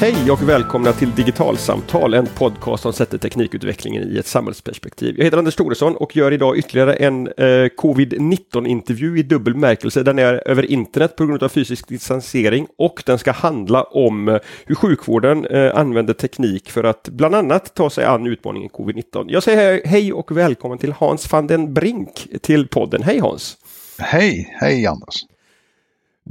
Hej och välkomna till Digitalsamtal, en podcast som sätter teknikutvecklingen i ett samhällsperspektiv. Jag heter Anders Thoresson och gör idag ytterligare en eh, covid-19 intervju i dubbel märkelse. Den är över internet på grund av fysisk distansering och den ska handla om eh, hur sjukvården eh, använder teknik för att bland annat ta sig an utmaningen covid-19. Jag säger hej och välkommen till Hans van den Brink till podden. Hej Hans! Hej, hej Anders!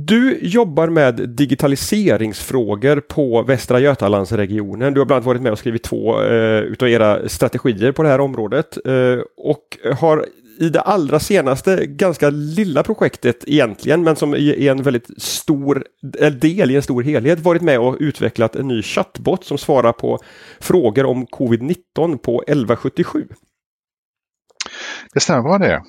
Du jobbar med digitaliseringsfrågor på Västra Götalandsregionen. Du har bland annat varit med och skrivit två eh, utav era strategier på det här området eh, och har i det allra senaste ganska lilla projektet egentligen, men som är en väldigt stor del i en stor helhet, varit med och utvecklat en ny chattbot som svarar på frågor om covid-19 på 1177. Det stämmer bra det.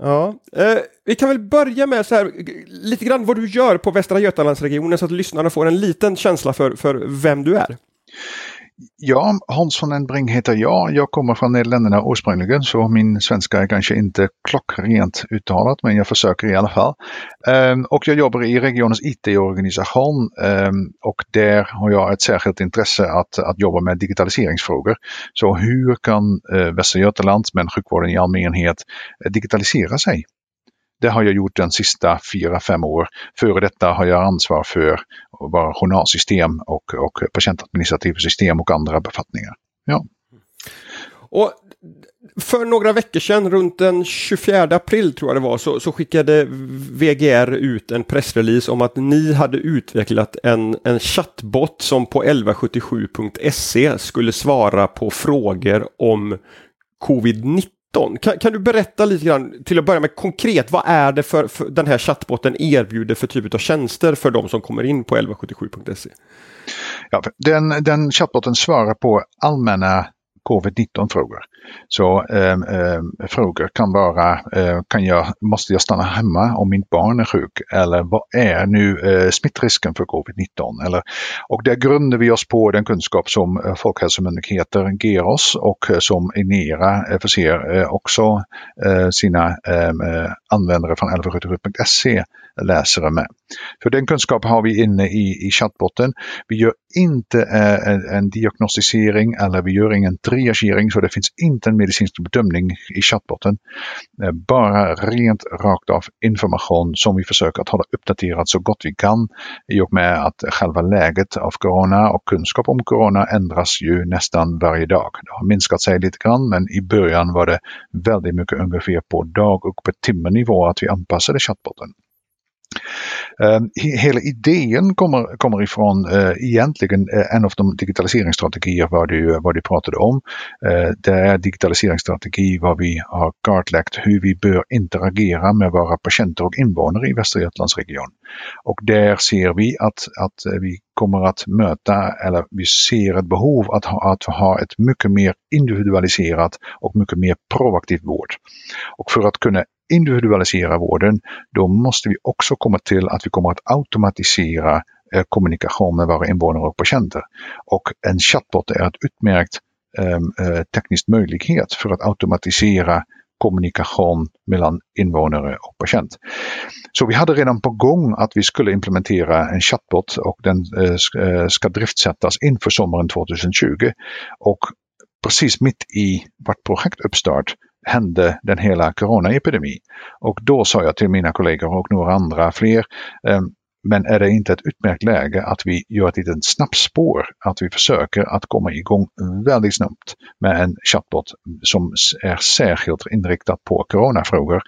Ja, eh, vi kan väl börja med så här, lite grann vad du gör på Västra Götalandsregionen så att lyssnarna får en liten känsla för, för vem du är. Ja, Hans von den Bring heter jag. Jag kommer från Nederländerna ursprungligen så min svenska är kanske inte klockrent uttalat men jag försöker i alla fall. Ehm, och jag jobbar i regionens IT-organisation ehm, och där har jag ett särskilt intresse att, att jobba med digitaliseringsfrågor. Så hur kan eh, Västra Götaland, men sjukvården i allmänhet, eh, digitalisera sig? Det har jag gjort de sista fyra, fem år. Före detta har jag ansvar för våra journalsystem och, och patientadministrativa system och andra befattningar. Ja. Och för några veckor sedan, runt den 24 april tror jag det var, så, så skickade VGR ut en pressrelease om att ni hade utvecklat en, en chattbot som på 1177.se skulle svara på frågor om covid-19 kan, kan, du berätta lite grann, till att börja med konkret, vad är det för, för den här chattbotten erbjuder för typ av tjänster för de som kommer in på 1177.se? Ja, den, den chattbotten svarar på allmänna covid-19-frågor. Så eh, eh, frågor kan vara, eh, kan jag, måste jag stanna hemma om mitt barn är sjuk? Eller vad är nu eh, smittrisken för covid-19? Eller, och där grundar vi oss på den kunskap som eh, Folkhälsomyndigheten ger oss och eh, som Inera eh, förser eh, också eh, sina ehm, eh, användare från 1177.se läsare med. För den kunskap har vi inne i, i chattbotten. Vi gör inte eh, en, en, diagnostisering eller vi gör ingen triagering så det finns inte en medicinsk bedömning i chattbotten. Eh, bara rent rakt av information som vi försöker att hålla uppdaterat så gott vi kan i och med att själva läget av corona och kunskap om corona ändras ju nästan varje dag. Det har minskat sig lite grann men i början var det väldigt mycket ungefär på dag och på timmenivå att vi anpassade chattbotten. Ehm, hela idén kommer, kommer ifrån eh, egentligen eh, en av de digitaliseringsstrategier vad du, vad du pratade om. Eh, det är digitaliseringsstrategi vad vi har kartlagt hur vi bör interagera med våra patienter och invånare i Västra Götalandsregion. Och där ser vi att, att vi kommer att möta, eller vi ser ett behov att ha, att ha ett mycket mer individualiserat och mycket mer proaktivt vård. Och för att kunna individualisera vården, då måste vi också komma till att vi kommer att automatisera eh, kommunikation med våra invånare och patienter. Och en chatbot är ett utmärkt ehm, eh, teknisk möjlighet för att automatisera kommunikation mellan invånare och patient. Så vi hade redan på gång att vi skulle implementera en chatbot och den eh, eh ska driftsättas inför sommaren 2020. Och precis mitt i vårt projekt uppstart hände den hela Coronaepidemin. Och då sa jag till mina kollegor och några andra fler, eh, men är det inte ett utmärkt läge att vi gör ett litet snabbspår, att vi försöker att komma igång väldigt snabbt med en chatbot som är särskilt inriktad på coronafrågor.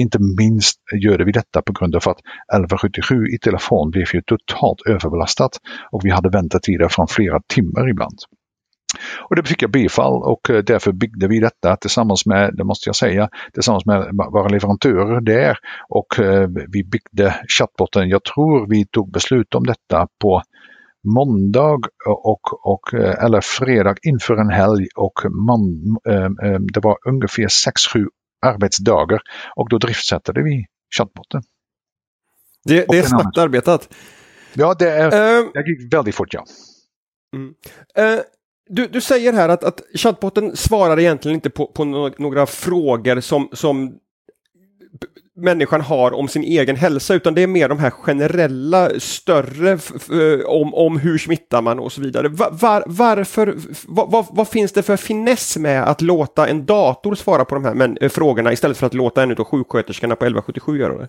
Inte minst gör vi detta på grund av att 1177 i telefon blev ju totalt överbelastat och vi hade väntetider från flera timmar ibland. Och det fick jag bifall och eh, därför byggde vi detta tillsammans med, det måste jag säga, tillsammans med våra leverantörer där. Och eh, vi byggde chattbotten, jag tror vi tog beslut om detta på måndag och, och, eh, eller fredag inför en helg och man, det var ungefär 6-7 arbetsdagar och då driftsatte vi chattbotten. Det, det är snabbt arbetat. Ja, det, är, uh, det gick väldigt fort ja. Mm. Uh, du, du säger här att, att chattbotten svarar egentligen inte på, på några frågor som, som människan har om sin egen hälsa utan det är mer de här generella större om, om hur smittar man och så vidare. Var, var, varför, var, vad finns det för finess med att låta en dator svara på de här men, frågorna istället för att låta en av sjuksköterskorna på 1177 göra det?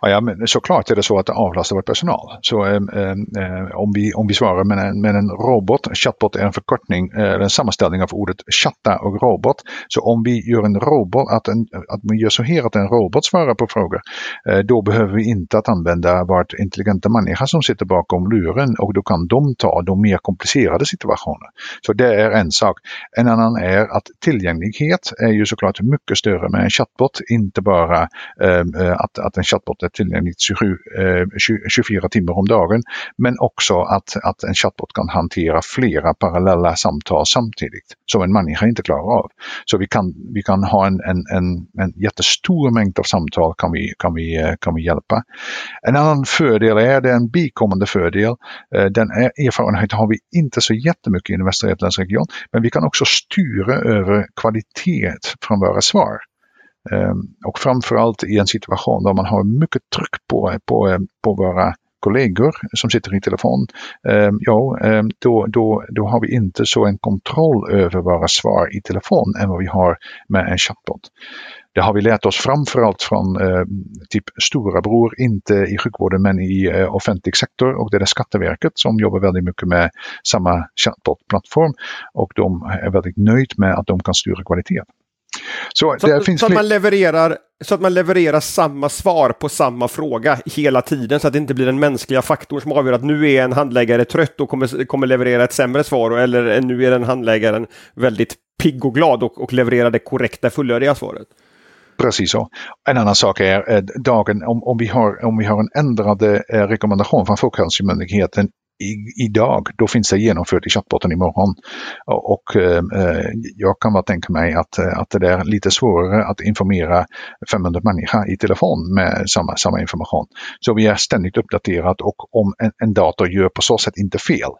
Ja, ja men såklart är det så att det avlastar vår personal. Så eh, eh, om, vi, om vi svarar med en, med en robot, chatbot är en förkortning, eh, en sammanställning av ordet chatta och robot. Så om vi gör en robot, att, en, att man gör så här att en robot svarar på frågor, eh, då behöver vi inte att använda vårt intelligenta människa som sitter bakom luren och då kan de ta de mer komplicerade situationer. Så det är en sak. En annan är att tillgänglighet är ju såklart mycket större med en chatbot, inte bara eh, eh att, att en chatbot är tillgänglig 27, eh, 24 timmar om dagen, men också att, att en chatbot kan hantera flera parallella samtal samtidigt som en människa inte klarar av. Så vi kan, vi kan ha en, en, en, en jättestor mängd av samtal kan vi, kan vi, eh, kan vi hjälpa. En annan fördel är, det en bikommande fördel, eh, den erfarenheten har vi inte så jättemycket i Västra Götalandsregion, men vi kan också styra över kvalitet från våra svar. Eh, och framförallt i en situation där man har mycket tryck på, på, på våra kollegor som sitter i telefon, ehm, ja, ehm, då, då, då har vi inte så en kontroll över våra svar i telefon än vad vi har med en chatbot. Det har vi lärt oss framförallt från eh, typ stora bror, inte i sjukvården men i eh, offentlig sektor och det är Skatteverket som jobbar väldigt mycket med samma chatbot-plattform och de är väldigt nöjda med att de kan styra kvalitet. Så, så, finns så, att man levererar, så att man levererar samma svar på samma fråga hela tiden så att det inte blir den mänskliga faktorn som avgör att nu är en handläggare trött och kommer, kommer leverera ett sämre svar eller nu är den handläggaren väldigt pigg och glad och, och levererar det korrekta fullödiga svaret. Precis så. En annan sak är eh, dagen om, om, vi har, om vi har en ändrad eh, rekommendation från Folkhälsomyndigheten i, idag, då finns det genomfört i chatbotten imorgon. Och eh, jag kan bara tänka mig att, att det är lite svårare att informera 500 människor i telefon med samma, samma information. Så vi är ständigt uppdaterat och om en, en dator gör på så sätt inte fel.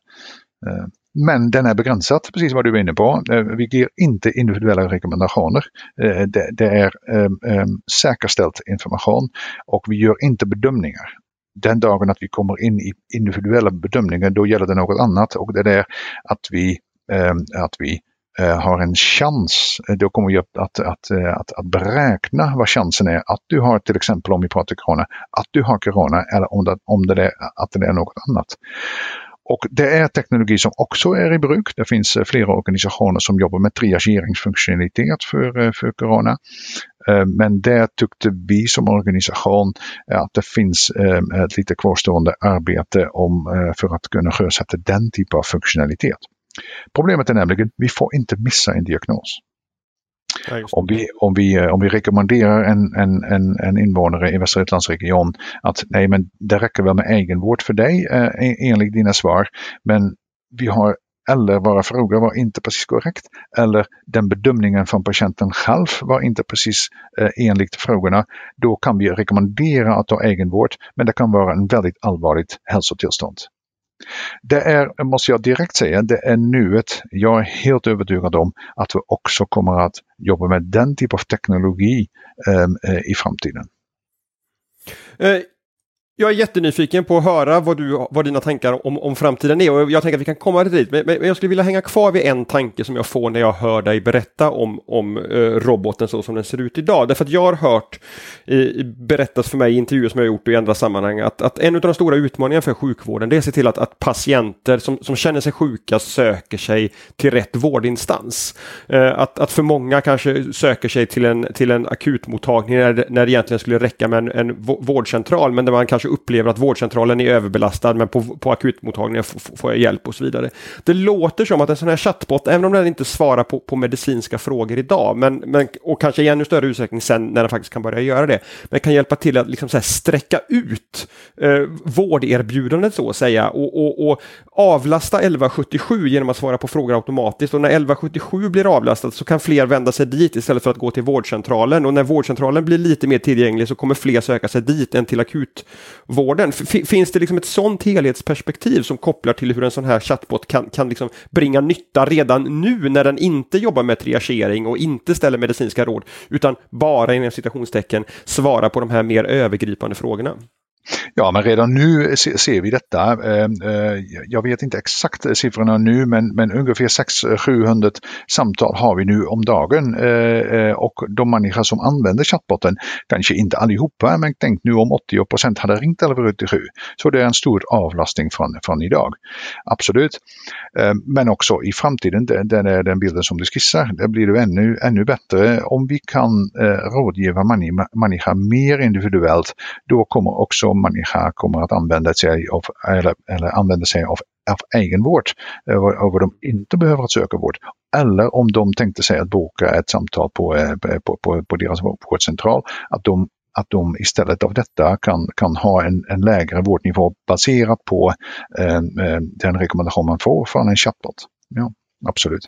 Eh, men den är begränsad, precis vad du var inne på. Eh, vi ger inte individuella rekommendationer. Eh, det är eh, säkerställd information och vi gör inte bedömningar den dagen att vi kommer in i individuella bedömningar, då gäller det något annat och det är att vi, eh, att vi eh, har en chans, eh, då kommer vi att, att, att, eh, att, att beräkna vad chansen är att du har till exempel om vi pratar corona, att du har corona eller om det, om det är, att det är något annat. Och det är teknologi som också är i bruk. Det finns eh, flera organisationer som jobbar med triageringsfunktionalitet för, för corona. Eh, men där tyckte vi som organisation att det finns ett lite kvarstående arbete om, för att kunna sjösätta den typen av funktionalitet. Problemet är nämligen, vi får inte missa en diagnos. Ja, om, vi, om, vi, om vi rekommenderar en, en, en, en invånare i Västra Götalandsregion att nej men det räcker väl med egenvård för dig eh, enligt dina svar. Men vi har eller våra frågor var inte precis korrekt eller den bedömningen från patienten själv var inte precis eh, enligt frågorna. Då kan vi rekommendera att ta egenvård men det kan vara en väldigt allvarligt hälsotillstånd. Det är, måste jag direkt säga, det är nuet. Jag är helt övertygad om att vi också kommer att jobba med den typ av teknologi eh, eh i framtiden. Eh, jag är jättenyfiken på att höra vad, du, vad dina tankar om, om framtiden är och jag tänker att vi kan komma dit. Men, men jag skulle vilja hänga kvar vid en tanke som jag får när jag hör dig berätta om, om eh, roboten så som den ser ut idag. Därför att jag har hört i, berättas för mig i intervjuer som jag har gjort och i andra sammanhang att, att en av de stora utmaningarna för sjukvården det är att se till att, att patienter som, som känner sig sjuka söker sig till rätt vårdinstans. Eh, att, att för många kanske söker sig till en, till en akutmottagning när, när det egentligen skulle räcka med en, en vårdcentral men där man kanske upplever att vårdcentralen är överbelastad men på, på akutmottagningen får jag hjälp och så vidare. Det låter som att en sån här chatbot, även om den inte svarar på, på medicinska frågor idag, men, men, och kanske i ännu större utsträckning sen när den faktiskt kan börja göra det, men kan hjälpa till att liksom så här sträcka ut eh, vårderbjudandet så att säga och, och, och avlasta 1177 genom att svara på frågor automatiskt och när 1177 blir avlastad så kan fler vända sig dit istället för att gå till vårdcentralen och när vårdcentralen blir lite mer tillgänglig så kommer fler söka sig dit än till akut vården. finns det liksom ett sånt helhetsperspektiv som kopplar till hur en sån här chatbot kan, kan liksom bringa nytta redan nu när den inte jobbar med triagering och inte ställer medicinska råd utan bara inom citationstecken svara på de här mer övergripande frågorna? Ja, men redan nu ser vi detta. Eh, eh, jag vet inte exakt siffrorna nu, men, men ungefär 600-700 eh, samtal har vi nu om dagen. Och de människor som använder chatbotten, kanske inte allihopa, men tänk nu om 80 procent hade ringt 1177. Så det är en stor avlastning från, från idag. Absolut. Men också i framtiden, den, är den bilden som du skissar, det blir det ännu, ännu bättre om vi kan rådgiva människor mer individuellt. Då kommer också som människa kommer att använda sig av, eller, eller använda sig av, av egenvård, över eh, de inte behöver söka vård. Eller om de tänkte sig att boka ett samtal på, eh, eh, på, på, på deras vårdcentral, att de att de istället av detta kan, kan ha en, en lägre vårdnivå baserat på eh den rekommendation man får från en chatbot. Ja, absolut.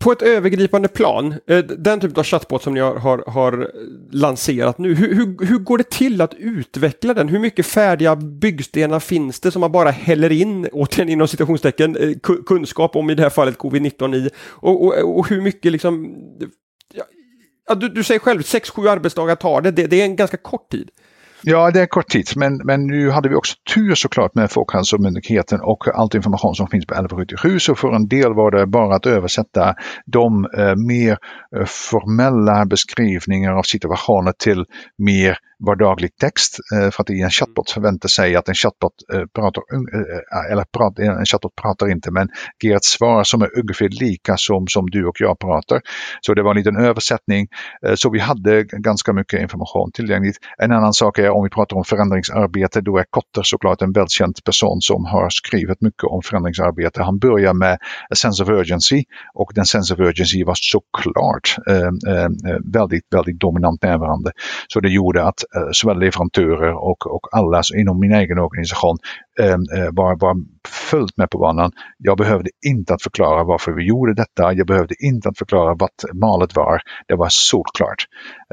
På ett övergripande plan, eh, den typ av chatbot som ni har, har, har lanserat nu, hur, hur, hur, går det till att utveckla den? Hur mycket färdiga byggstenar finns det som man bara häller in, återigen inom citationstecken, eh, kunskap om i det här fallet covid-19 i? Och, och, och, hur mycket liksom... Ja, du, du säger själv, 6-7 arbetsdagar tar det. det, det är en ganska kort tid. Ja, det är kort tid, men, men nu hade vi också tur såklart med Folkhälsomyndigheten och all information som finns på 1177. Så för en del var det bara att översätta de eh, mer eh, formella beskrivningar av situationer till mer vardaglig text. Eh, för att i en chatbot förväntar sig att en chatbot eh, pratar, eh, eller pratar, en chatbot pratar inte men ger ett svar som är ungefär lika som, som du och jag pratar. Så det var en liten översättning. Så vi hade ganska mycket information tillgängligt. En annan sak är om vi pratar om förändringsarbete, då är Kotter såklart en välkänd person som har skrivit mycket om förändringsarbete. Han börjar med a sense of urgency och den sense of urgency var såklart eh, väldigt, väldigt dominant närvarande. Så det gjorde att Eh, såväl leverantörer och, och alla inom min egen organisation ehm, eh, var, var fullt med på banan. Jag behövde inte att förklara varför vi gjorde detta. Jag behövde inte att förklara vad malet var. Det var solklart.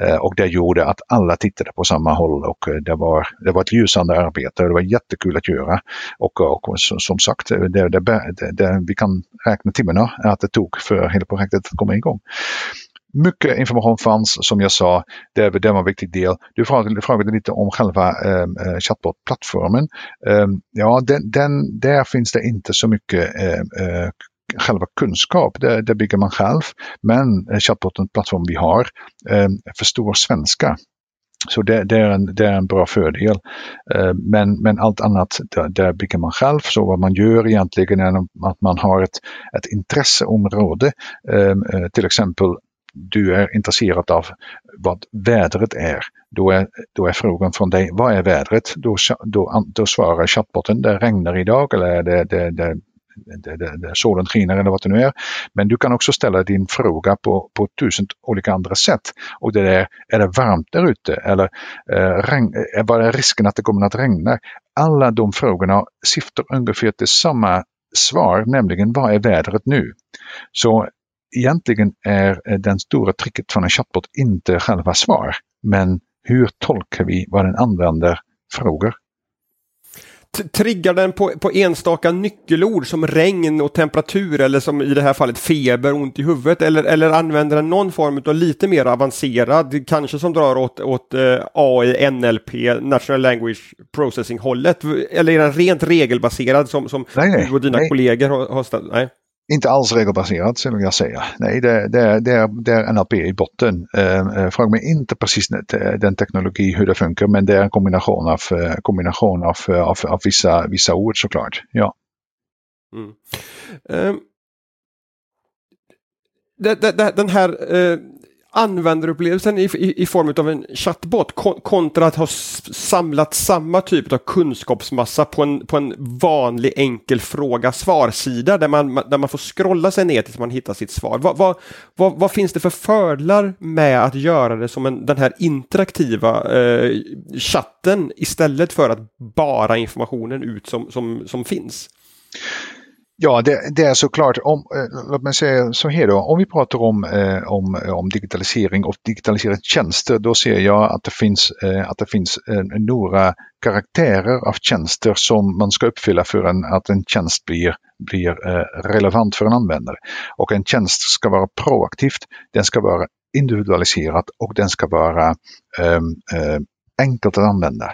Eh, och det gjorde att alla tittade på samma håll och eh, det var, det var ett ljusande arbete. Det var jättekul att göra. Och, och som sagt, det, det, det, vi kan räkna timmarna att det tog för hela projektet att komma igång mycket information fanns som jag sa. Det, det var en viktig del. Du frågade, frågade lite om själva ehm, eh, chatbot-plattformen. Eh, ja, den, den, där finns det inte så mycket ehm, eh, själva kunskap, det, det bygger man själv. Men eh, chatboten plattform vi har eh, förstår svenska. Så det, det, är en, det är en bra fördel. Eh, men, men allt annat, där, där bygger man själv. Så vad man gör egentligen är att man har ett, ett intresseområde. Ehm, eh, till exempel du är intresserad av vad vädret är, då är, då är frågan från dig, vad är vädret? Då, då, då svarar chatbotten det regnar idag eller det, det, det det, det, det, solen skiner eller vad det nu är. Men du kan också ställa din fråga på, på tusen olika andra sätt. Och det är, är det varmt där ute eller eh, regn, eh, vad är risken att det kommer att regna? Alla de frågorna syftar ungefär till samma svar, nämligen vad är vädret nu? Så egentligen är den stora tricket från en chatbot inte själva svar, men hur tolkar vi vad den använder frågor? Triggar den på, på enstaka nyckelord som regn och temperatur eller som i det här fallet feber, ont i huvudet eller, eller använder den någon form av lite mer avancerad, kanske som drar åt, åt eh, AI, NLP, Natural Language Processing hållet eller är den rent regelbaserad som, som nej, du och dina nej. kollegor har, har ställt? Nej. Inte alls regelbaserat skulle jag säga. Nej, det, det, det, är, det är NLP i botten. Eh, eh, fråga mig inte precis den teknologi hur det funkar men det är en kombination av, eh, kombination av, eh, av, av vissa, vissa ord såklart. Ja. Mm. Um, det, det, den här eh, användarupplevelsen i, i, i form av en chattbot kontra att ha samlat samma typ av kunskapsmassa på en, på en vanlig enkel fråga-svarsida där man, där man får scrolla sig ner tills man hittar sitt svar. Vad, vad, vad, vad finns det för fördelar med att göra det som en, den här interaktiva eh, chatten istället för att bara informationen ut som, som, som finns? Ja, det, det, är såklart, om, eh, låt mig säga så här då, om vi pratar om, eh, om, eh, om digitalisering och digitaliserade tjänster, då ser jag att det finns, eh, att det finns eh, några karaktärer av tjänster som man ska uppfylla för en, att en tjänst blir, blir eh, relevant för en användare. Och en tjänst ska vara proaktivt, den ska vara individualiserad och den ska vara ehm, eh, enkelt att använda.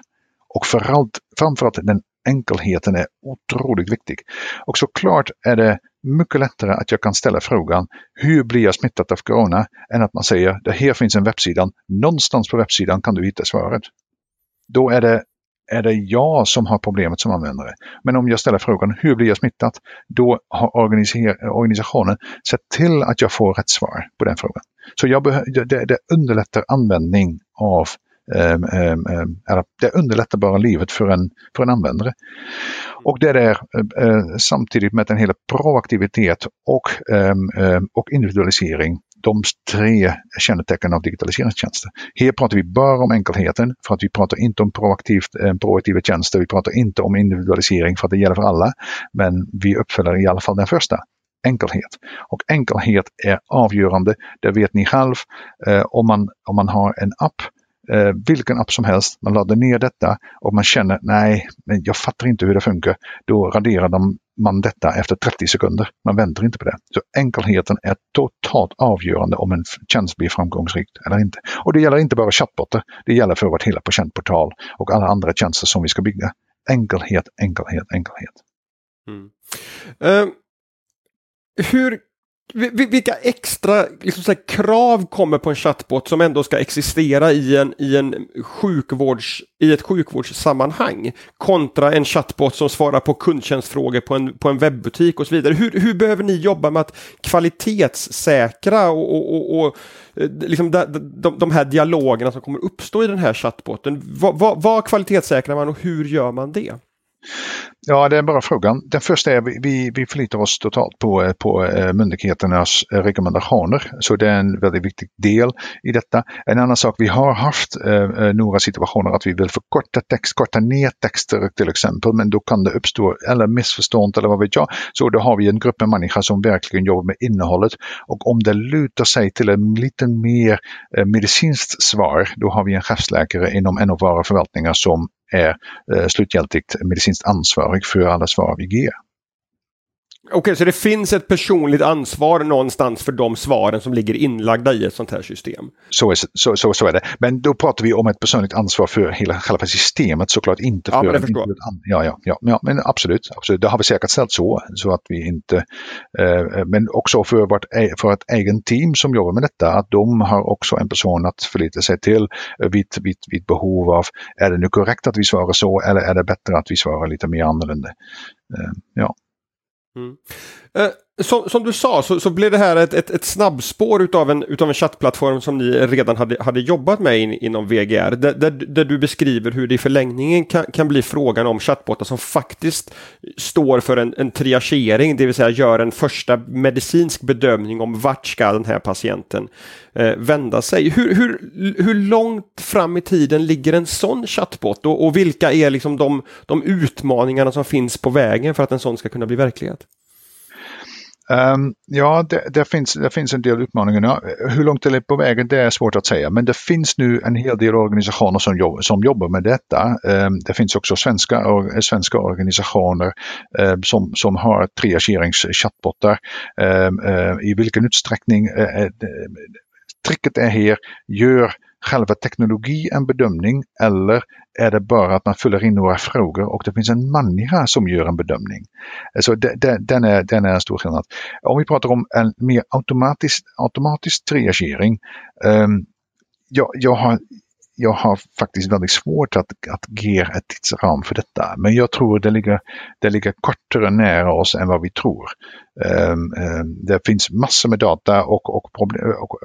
Och framförallt, framförallt den enkelheten är otroligt viktig. Och såklart är det mycket lättare att jag kan ställa frågan hur blir jag smittad av corona än att man säger det här finns en webbsida, någonstans på webbsidan kan du hitta svaret. Då är det, är det jag som har problemet som användare. Men om jag ställer frågan hur blir jag smittad? Då har organisationen sett till att jag får rätt svar på den frågan. Så jag det, det underlättar användning av Ehm, ehm, ehm, det underlättar bara livet för en, för en användare. Och det är eh, eh, samtidigt med en hel proaktivitet och, och individualisering de tre kännetecken av digitaliseringstjänster. Här pratar vi bara om enkelheten för att vi pratar inte om proaktivt, eh, proaktiva tjänster. Vi pratar inte om individualisering för att det gäller för alla. Men vi uppfyller i alla fall den första enkelhet. Och enkelhet är avgörande, det vet ni själv. Eh, om, man, om man har en app eh, vilken app som helst, man laddar ner detta och man känner nej, men jag fattar inte hur det funkar. Då raderar de, man detta efter 30 sekunder. Man väntar inte på det. Så enkelheten är totalt avgörande om en tjänst blir framgångsrik eller inte. Och det gäller inte bara chattbotar, det gäller för vårt hela patientportal och alla andra tjänster som vi ska bygga. Enkelhet, enkelhet, enkelhet. Mm. Uh, hur vilka extra liksom så krav kommer på en chatbot som ändå ska existera i, en, i, en sjukvårds, i ett sjukvårdssammanhang kontra en chatbot som svarar på kundtjänstfrågor på en, på en webbutik och så vidare. Hur, hur behöver ni jobba med att kvalitetssäkra och, och, och, och eh, liksom de, de, de, här dialogerna som kommer uppstå i den här chatboten. Vad, vad, vad kvalitetssäkrar man och hur gör man det? Ja, det är bara frågan. Den första är att vi, vi förlitar oss totalt på, eh, på eh, myndigheternas eh, rekommendationer. Så det är en väldigt viktig del i detta. En annan sak, vi har haft eh, eh, några situationer att vi vill förkorta text, korta ner texter till exempel, men då kan det uppstå eller missförstånd eller vad vet jag. Så då har vi en grupp med människor som verkligen jobbar med innehållet och om det lutar sig till en lite mer eh, medicinskt svar, då har vi en chefsläkare inom en av våra förvaltningar som är eh, slutgiltigt medicinskt ansvarig för alla svar vi ger. Okej, okay, så det finns ett personligt ansvar någonstans för de svaren som ligger inlagda i ett sånt här system? Så är, så, så, så är det. Men då pratar vi om ett personligt ansvar för hela själva systemet såklart, inte för... Ja, men, det ja, ja, ja, ja, men absolut, absolut. Det har vi säkert ställt så, så att vi inte... Eh, men också för vårt för ett egen team som jobbar med detta, att de har också en person att förlita sig till vid, vid, vid behov av, är det nu korrekt att vi svarar så eller är det bättre att vi svarar lite mer annorlunda? Eh, ja. Mm. Eh, som, som, du sa så, så, blev det här ett, ett, ett snabbspår utav en, utav en chattplattform som ni redan hade, hade jobbat med in, inom VGR. Där, där, där, du beskriver hur det i förlängningen kan, kan bli frågan om chattbottar som faktiskt står för en, en triagering, det vill säga gör en första medicinsk bedömning om vart ska den här patienten eh, vända sig. Hur, hur, hur långt fram i tiden ligger en sån chattbot och, och vilka är liksom de, de utmaningarna som finns på vägen för att en sån ska kunna bli verklighet? Um, ja, det, det, finns, det finns en del utmaningar. Hur långt det är på vägen det är svårt att säga, men det finns nu en hel del organisationer som, jobb, som jobbar med detta. Um, det finns också svenska, or, svenska organisationer um, som, som har triageringschatbottar. Uh, I vilken utsträckning uh, tricket är här, gör själva teknologi en bedömning eller är det bara att man fyller in några frågor och det finns en människa som gör en bedömning? Så det, det, den, är, den är en stor skillnad. Om vi pratar om en mer automatisk, automatisk triagering. Um, jag, jag, har, jag har faktiskt väldigt svårt att, att ge ett tidsram för detta. Men jag tror det ligger, det ligger kortare nära oss än vad vi tror. Um, um, det finns massor med data och, och, problem, och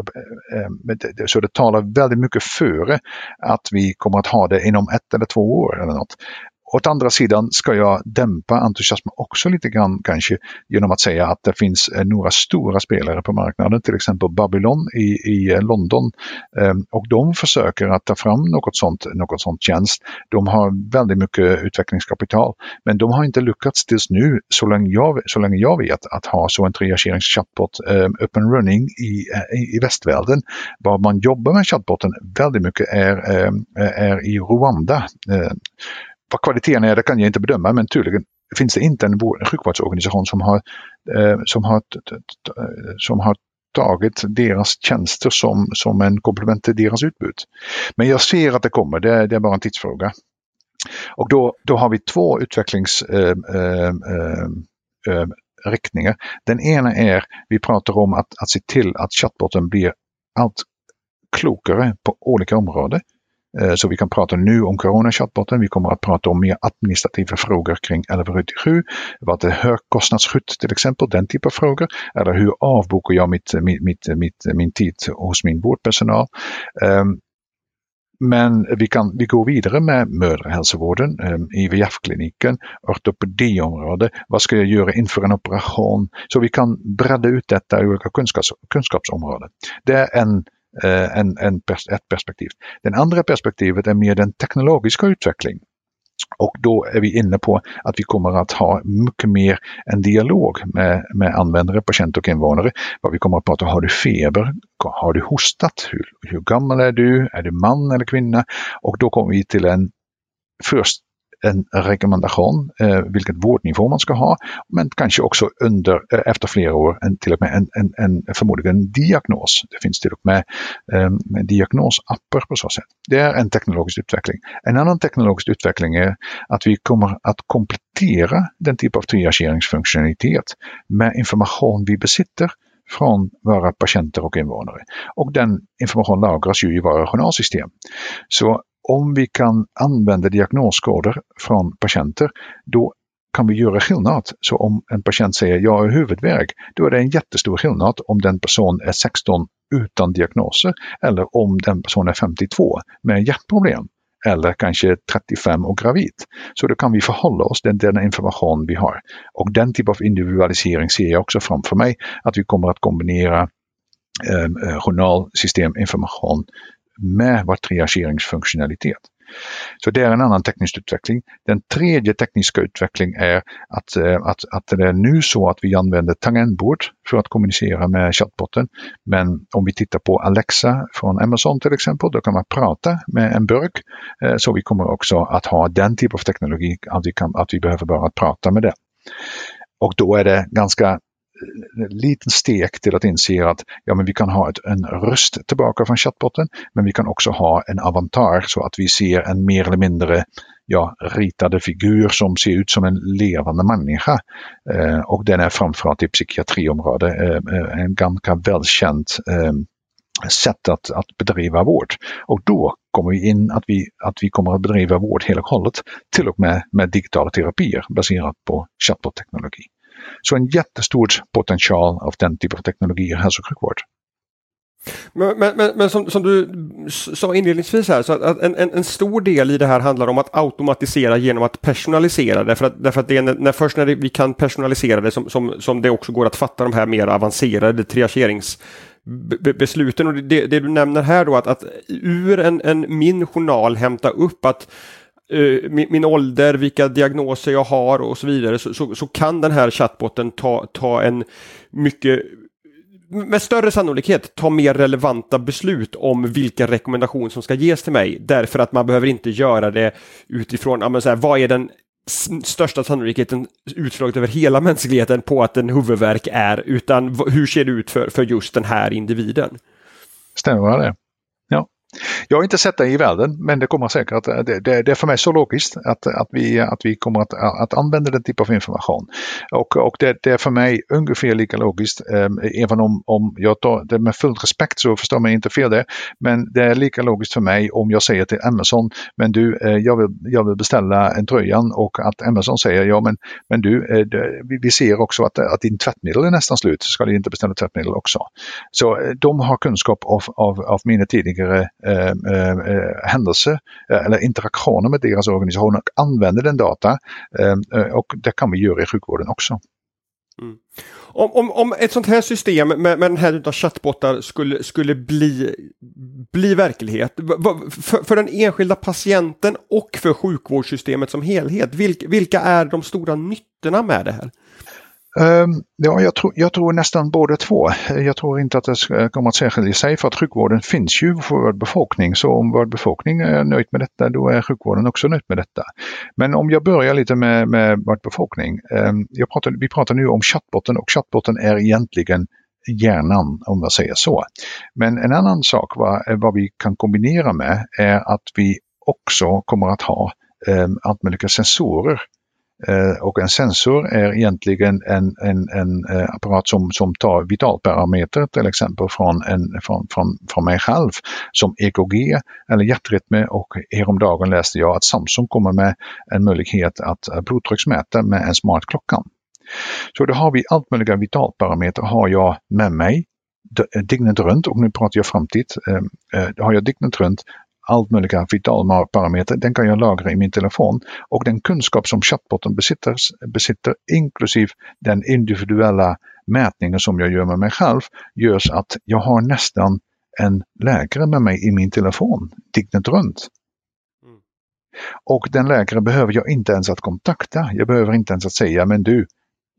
um, så det talar väldigt mycket före att vi kommer att ha det inom ett eller två år eller något. Åt andra sidan ska jag dämpa entusiasmen också lite grann kanske genom att säga att det finns eh, några stora spelare på marknaden, till exempel Babylon i, i eh, London. Ehm, och de försöker att ta fram något sånt, något sånt tjänst. De har väldigt mycket utvecklingskapital, men de har inte lyckats tills nu, så länge jag, så länge jag vet, att ha så en triagerings-chatbot ehm, up and running i, eh, i, i västvärlden. Vad man jobbar med chatboten väldigt mycket är, ehm, är i Rwanda. Vad kvaliteten är det kan jag inte bedöma men tydligen finns det inte en sjukvårdsorganisation som har, eh, som har, som har tagit deras tjänster som, som en komplement till deras utbud. Men jag ser att det kommer, det, det är bara en tidsfråga. Och då, då har vi två utvecklingsriktningar. Eh, eh, eh, Den ena är, vi pratar om att, att se till att chatboten blir allt klokare på olika områden. Eh, så vi kan prata nu om Corona-chatboten. Vi kommer att prata om mer administrativa frågor kring 1177. Vad är högkostnadsskydd till exempel, den typen av frågor. Eller hur avbokar jag mitt, mitt, mitt, mitt, min tid hos min vårdpersonal. Ehm, men vi, kan, vi går vidare med mödrahälsovården, ehm, IVF-kliniken, ortopediområdet. Vad ska jag göra inför en operation? Så vi kan bredda ut detta i olika kunskaps, kunskapsområden. Det är en Eh, en, en, ett perspektiv. Den andra perspektivet är mer den teknologiska utvecklingen. Och då är vi inne på att vi kommer att ha mycket mer en dialog med, med användare, patienter och invånare. Vad vi kommer att prata om, har du feber? Har du hostat? Hur, hur gammal är du? Är du man eller kvinna? Och då kommer vi till en först en rekommendation eh, vilket vårdnivå man ska ha, men kanske också under, eh, efter flera år en, till och med en, en, en, förmodligen en diagnos. Det finns till och med eh, diagnosappar på så sätt. Det är en teknologisk utveckling. En annan teknologisk utveckling är att vi kommer att komplettera den typ av triageringsfunktionalitet med information vi besitter från våra patienter och invånare. Och den information lagras ju i våra journalsystem. Så om vi kan använda diagnoskoder från patienter, då kan vi göra skillnad. Så om en patient säger jag har huvudvärk, då är det en jättestor skillnad om den person är 16 utan diagnoser eller om den person är 52 med hjärtproblem eller kanske 35 och gravid. Så då kan vi förhålla oss till den information vi har. Och den typ av individualisering ser jag också framför mig, att vi kommer att kombinera eh, eh journalsysteminformation med vår triageringsfunktionalitet. Så det är en annan teknisk utveckling. Den tredje tekniska utvecklingen är att, eh, att, att det är nu så att vi använder tangentbord för att kommunicera med chatbotten. Men om vi tittar på Alexa från Amazon till exempel, då kan man prata med en burk. Eh, så vi kommer också att ha den typ av teknologi att vi, kan, att vi behöver bara prata med det. Och då är det ganska liten steg till att inse att ja, men vi kan ha ett, en röst tillbaka från chattbotten, men vi kan också ha en avatar så att vi ser en mer eller mindre ja, ritade figur som ser ut som en levande människa. Eh, och den är framförallt i psykiatriområdet eh, eh en ganska välkänt eh, sätt att, att bedriva vård. Och då kommer vi in att vi, att vi kommer att bedriva vård helt och hållet, till och med med digitala terapier baserat på chatbot-teknologi. Så en jättestor potential av den typen av teknologi i hälso och sjukvård. Men, men, men som, som, du sa inledningsvis här, så att en, en, en, stor del i det här handlar om att automatisera genom att personalisera det. Att, därför att det är när, när först när vi kan personalisera det som, som, som det också går att fatta de här mer avancerade triageringsbesluten. Och det, det, du nämner här då att, att ur en, en min journal hämta upp att Eh, min, min, ålder, vilka diagnoser jag har och så vidare så, så, så, kan den här chatboten ta, ta en mycket med större sannolikhet ta mer relevanta beslut om vilka rekommendationer som ska ges till mig. Därför att man behöver inte göra det utifrån, ja, men så här, vad är den största sannolikheten utslaget över hela mänskligheten på att en huvudvärk är, utan hur ser det ut för, för just den här individen? Stämmer det? Jag har inte sett det i världen, men det kommer säkert eh, det, det, det är för mig så logiskt att, att, vi, att vi kommer att, eh, att använda den typen av information. Och, och det, det, är för mig ungefär lika logiskt, eh, även om, om jag tar det med full respekt så förstår man inte fel det. Men det är lika logiskt för mig om jag säger till Amazon, men du, eh, jag, vill, jag vill beställa en tröjan och att Amazon säger, ja men, men du, eh, vi, vi ser också att, att din tvättmedel är nästan slut, så ska du inte beställa tvättmedel också. Så eh, de har kunskap av, av, av mina tidigare eh, eh, eh, eh, eller interaktioner med deras organisation och använder den data. Eh, och det kan vi göra i sjukvården också. Mm. Om, om, om, ett sånt här system med, med den här typen av chattbottar skulle, skulle bli, bli verklighet för, för, den enskilda patienten och för sjukvårdssystemet som helhet, vilka, vilka är de stora nyttorna med det här? Ehm, ja, jag tror, jag tror nästan båda två. Jag tror inte att det kommer att särskilja sig för att sjukvården finns ju för vår befolkning. Så om vår befolkning är nöjd med detta, då är sjukvården också nöjd med detta. Men om jag börjar lite med, med vår befolkning. Ehm, jag pratar, vi pratar nu om chattbotten och chattbotten är egentligen hjärnan om man säger så. Men en annan sak vad, vad vi kan kombinera med är att vi också kommer att ha ehm, allt möjliga sensorer Eh, och en sensor är egentligen en, en, en eh, apparat som, som tar vitalparametrar till exempel från, en, från, från, från mig själv som EKG eller hjärtrytmer och häromdagen läste jag att Samsung kommer med en möjlighet att eh, blodtrycksmäta med en smart klocka. Så då har vi allt möjliga vitalparametrar har jag med mig dygnet runt och nu pratar jag framtid. Då har jag dygnet runt allt möjliga vitalparametrar, den kan jag lagra i min telefon. Och den kunskap som chatbotten besitter, besitter inklusive den individuella mätningen som jag gör med mig själv, gör att jag har nästan en läkare med mig i min telefon dygnet runt. Mm. Och den läkare behöver jag inte ens att kontakta. Jag behöver inte ens att säga, men du,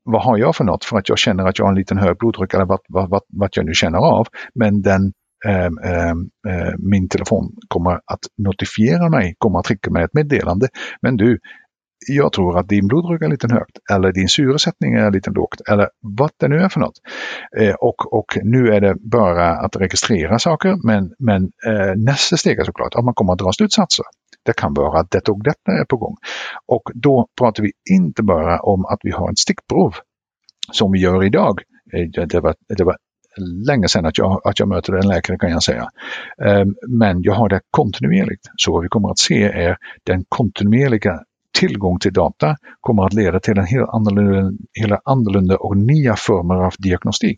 vad har jag för något? För att jag känner att jag har en liten hög blodtryck eller vad, vad, vad, vad jag nu känner av. Men den Ehm, ehm, eh, min telefon kommer att notifiera mig, kommer att skicka mig ett meddelande. Men du, jag tror att din blodtryck är lite högt eller din syresättning är lite lågt eller vad det nu är för något. Eh, och, och nu är det bara att registrera saker men, men eh, nästa steg är såklart att man kommer att dra slutsatser. Det kan vara att detta och detta är på gång. Och då pratar vi inte bara om att vi har ett stickprov som vi gör idag. Eh, det var, det var länge sedan att jag, att jag möter en läkare kan jag säga. Eh, men jag har det kontinuerligt. Så vad vi kommer att se är den kontinuerliga tillgång till data kommer att leda till en helt annorlunda, helt annorlunda och nya former av diagnostik.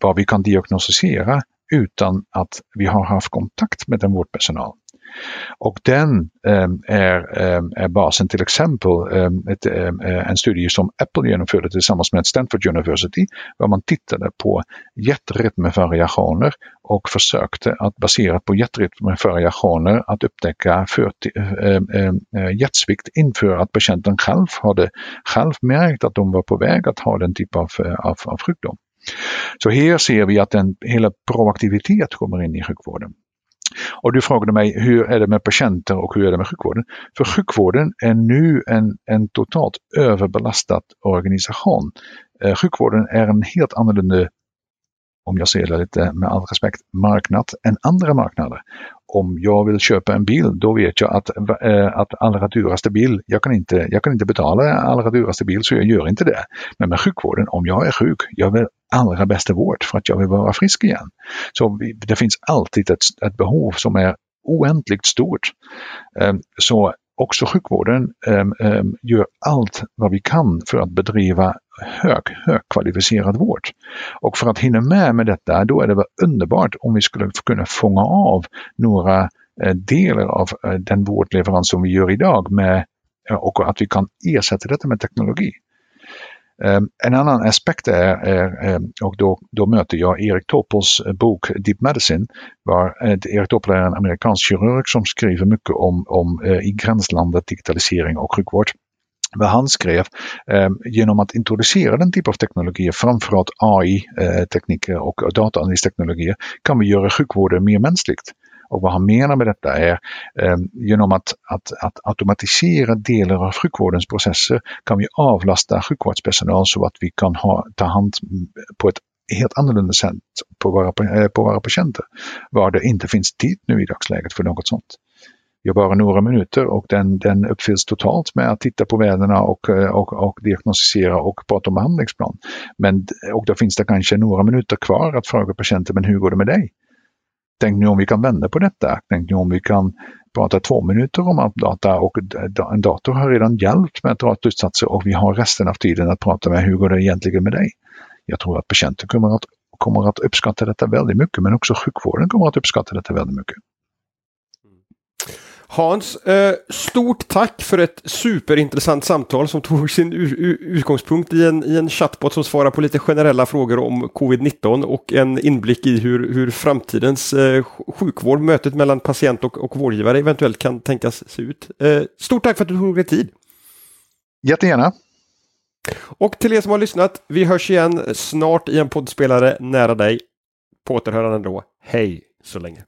Vad vi kan diagnostisera utan att vi har haft kontakt med en vårdpersonal. Och den ehm, är, ehm, är basen till exempel ehm, ett, ehm, eh, en studie som Apple genomförde tillsammans med Stanford University, där man tittade på hjärtrytmvariationer och försökte att baserat på hjärtrytmvariationer att upptäcka för, eh, eh, hjärtsvikt inför att patienten själv hade själv märkt att de var på väg att ha den typen av, av, av sjukdom. Så här ser vi att en hela proaktivitet kommer in i sjukvården. Och du frågade mig hur är det med patienter och hur är det med sjukvården? För sjukvården är nu en, en totalt överbelastad organisation. Eh, sjukvården är en helt annorlunda om jag ser det lite med all respekt, marknad än andra marknader. Om jag vill köpa en bil, då vet jag att, eh, att allra dyraste bil, jag kan, inte, jag kan inte betala allra dyraste bil så jag gör inte det. Men med sjukvården, om jag är sjuk, jag vill allra bästa vård för att jag vill vara frisk igen. Så det finns alltid ett, ett behov som är oändligt stort. Eh, så också sjukvården ehm, ehm, gör allt vad vi kan för att bedriva hög, högkvalificerad vård. Och för att hinna med med detta, då är det väl underbart om vi skulle kunna fånga av några eh, delar av eh, den vårdleverans som vi gör idag med, eh, och att vi kan ersätta detta med teknologi. Ehm, en annan aspekt är, ehm, och då, då, möter jag Erik Topels eh, bok Deep Medicine. Var, eh, Erik Topel är en amerikansk kirurg som skriver mycket om, om eh, i gränslandet digitalisering och sjukvård vad han skrev, eh, genom att introducera den typen av teknologier, framförallt AI-tekniker och dataanalysteknologier, kan vi göra sjukvården mer mänskligt. Och vad han menar med detta är eh, genom att, att, att automatisera delar av sjukvårdens processer kan vi avlasta sjukvårdspersonal så att vi kan ha, ta hand på ett helt annorlunda sätt på våra, eh, på våra patienter. Var det inte finns tid nu i dagsläget för något sånt Jag bara några minuter och den, den uppfylls totalt med att titta på värdena och, eh, och, och diagnostisera och prata om behandlingsplan. Men, och då finns det kanske några minuter kvar att fråga patienten, men hur går det med dig? Tänk nu om vi kan vända på detta. Tänk nu om vi kan prata två minuter om allt data och en dator har redan hjälpt med att dra slutsatser och vi har resten av tiden att prata med hur går det egentligen med dig? Jag tror att patienten kommer att, kommer att uppskatta detta väldigt mycket men också sjukvården kommer att uppskatta detta väldigt mycket. Mm. Hans, eh, stort tack för ett superintressant samtal som tog sin utgångspunkt i en, i en chattbot som svarar på lite generella frågor om covid-19 och en inblick i hur, hur framtidens eh, sjukvård, mötet mellan patient och, och vårdgivare eventuellt kan tänkas se ut. Eh, stort tack för att du tog dig tid. Jättegärna. Och till er som har lyssnat, vi hörs igen snart i en poddspelare nära dig. På återhörande då. Hej så länge.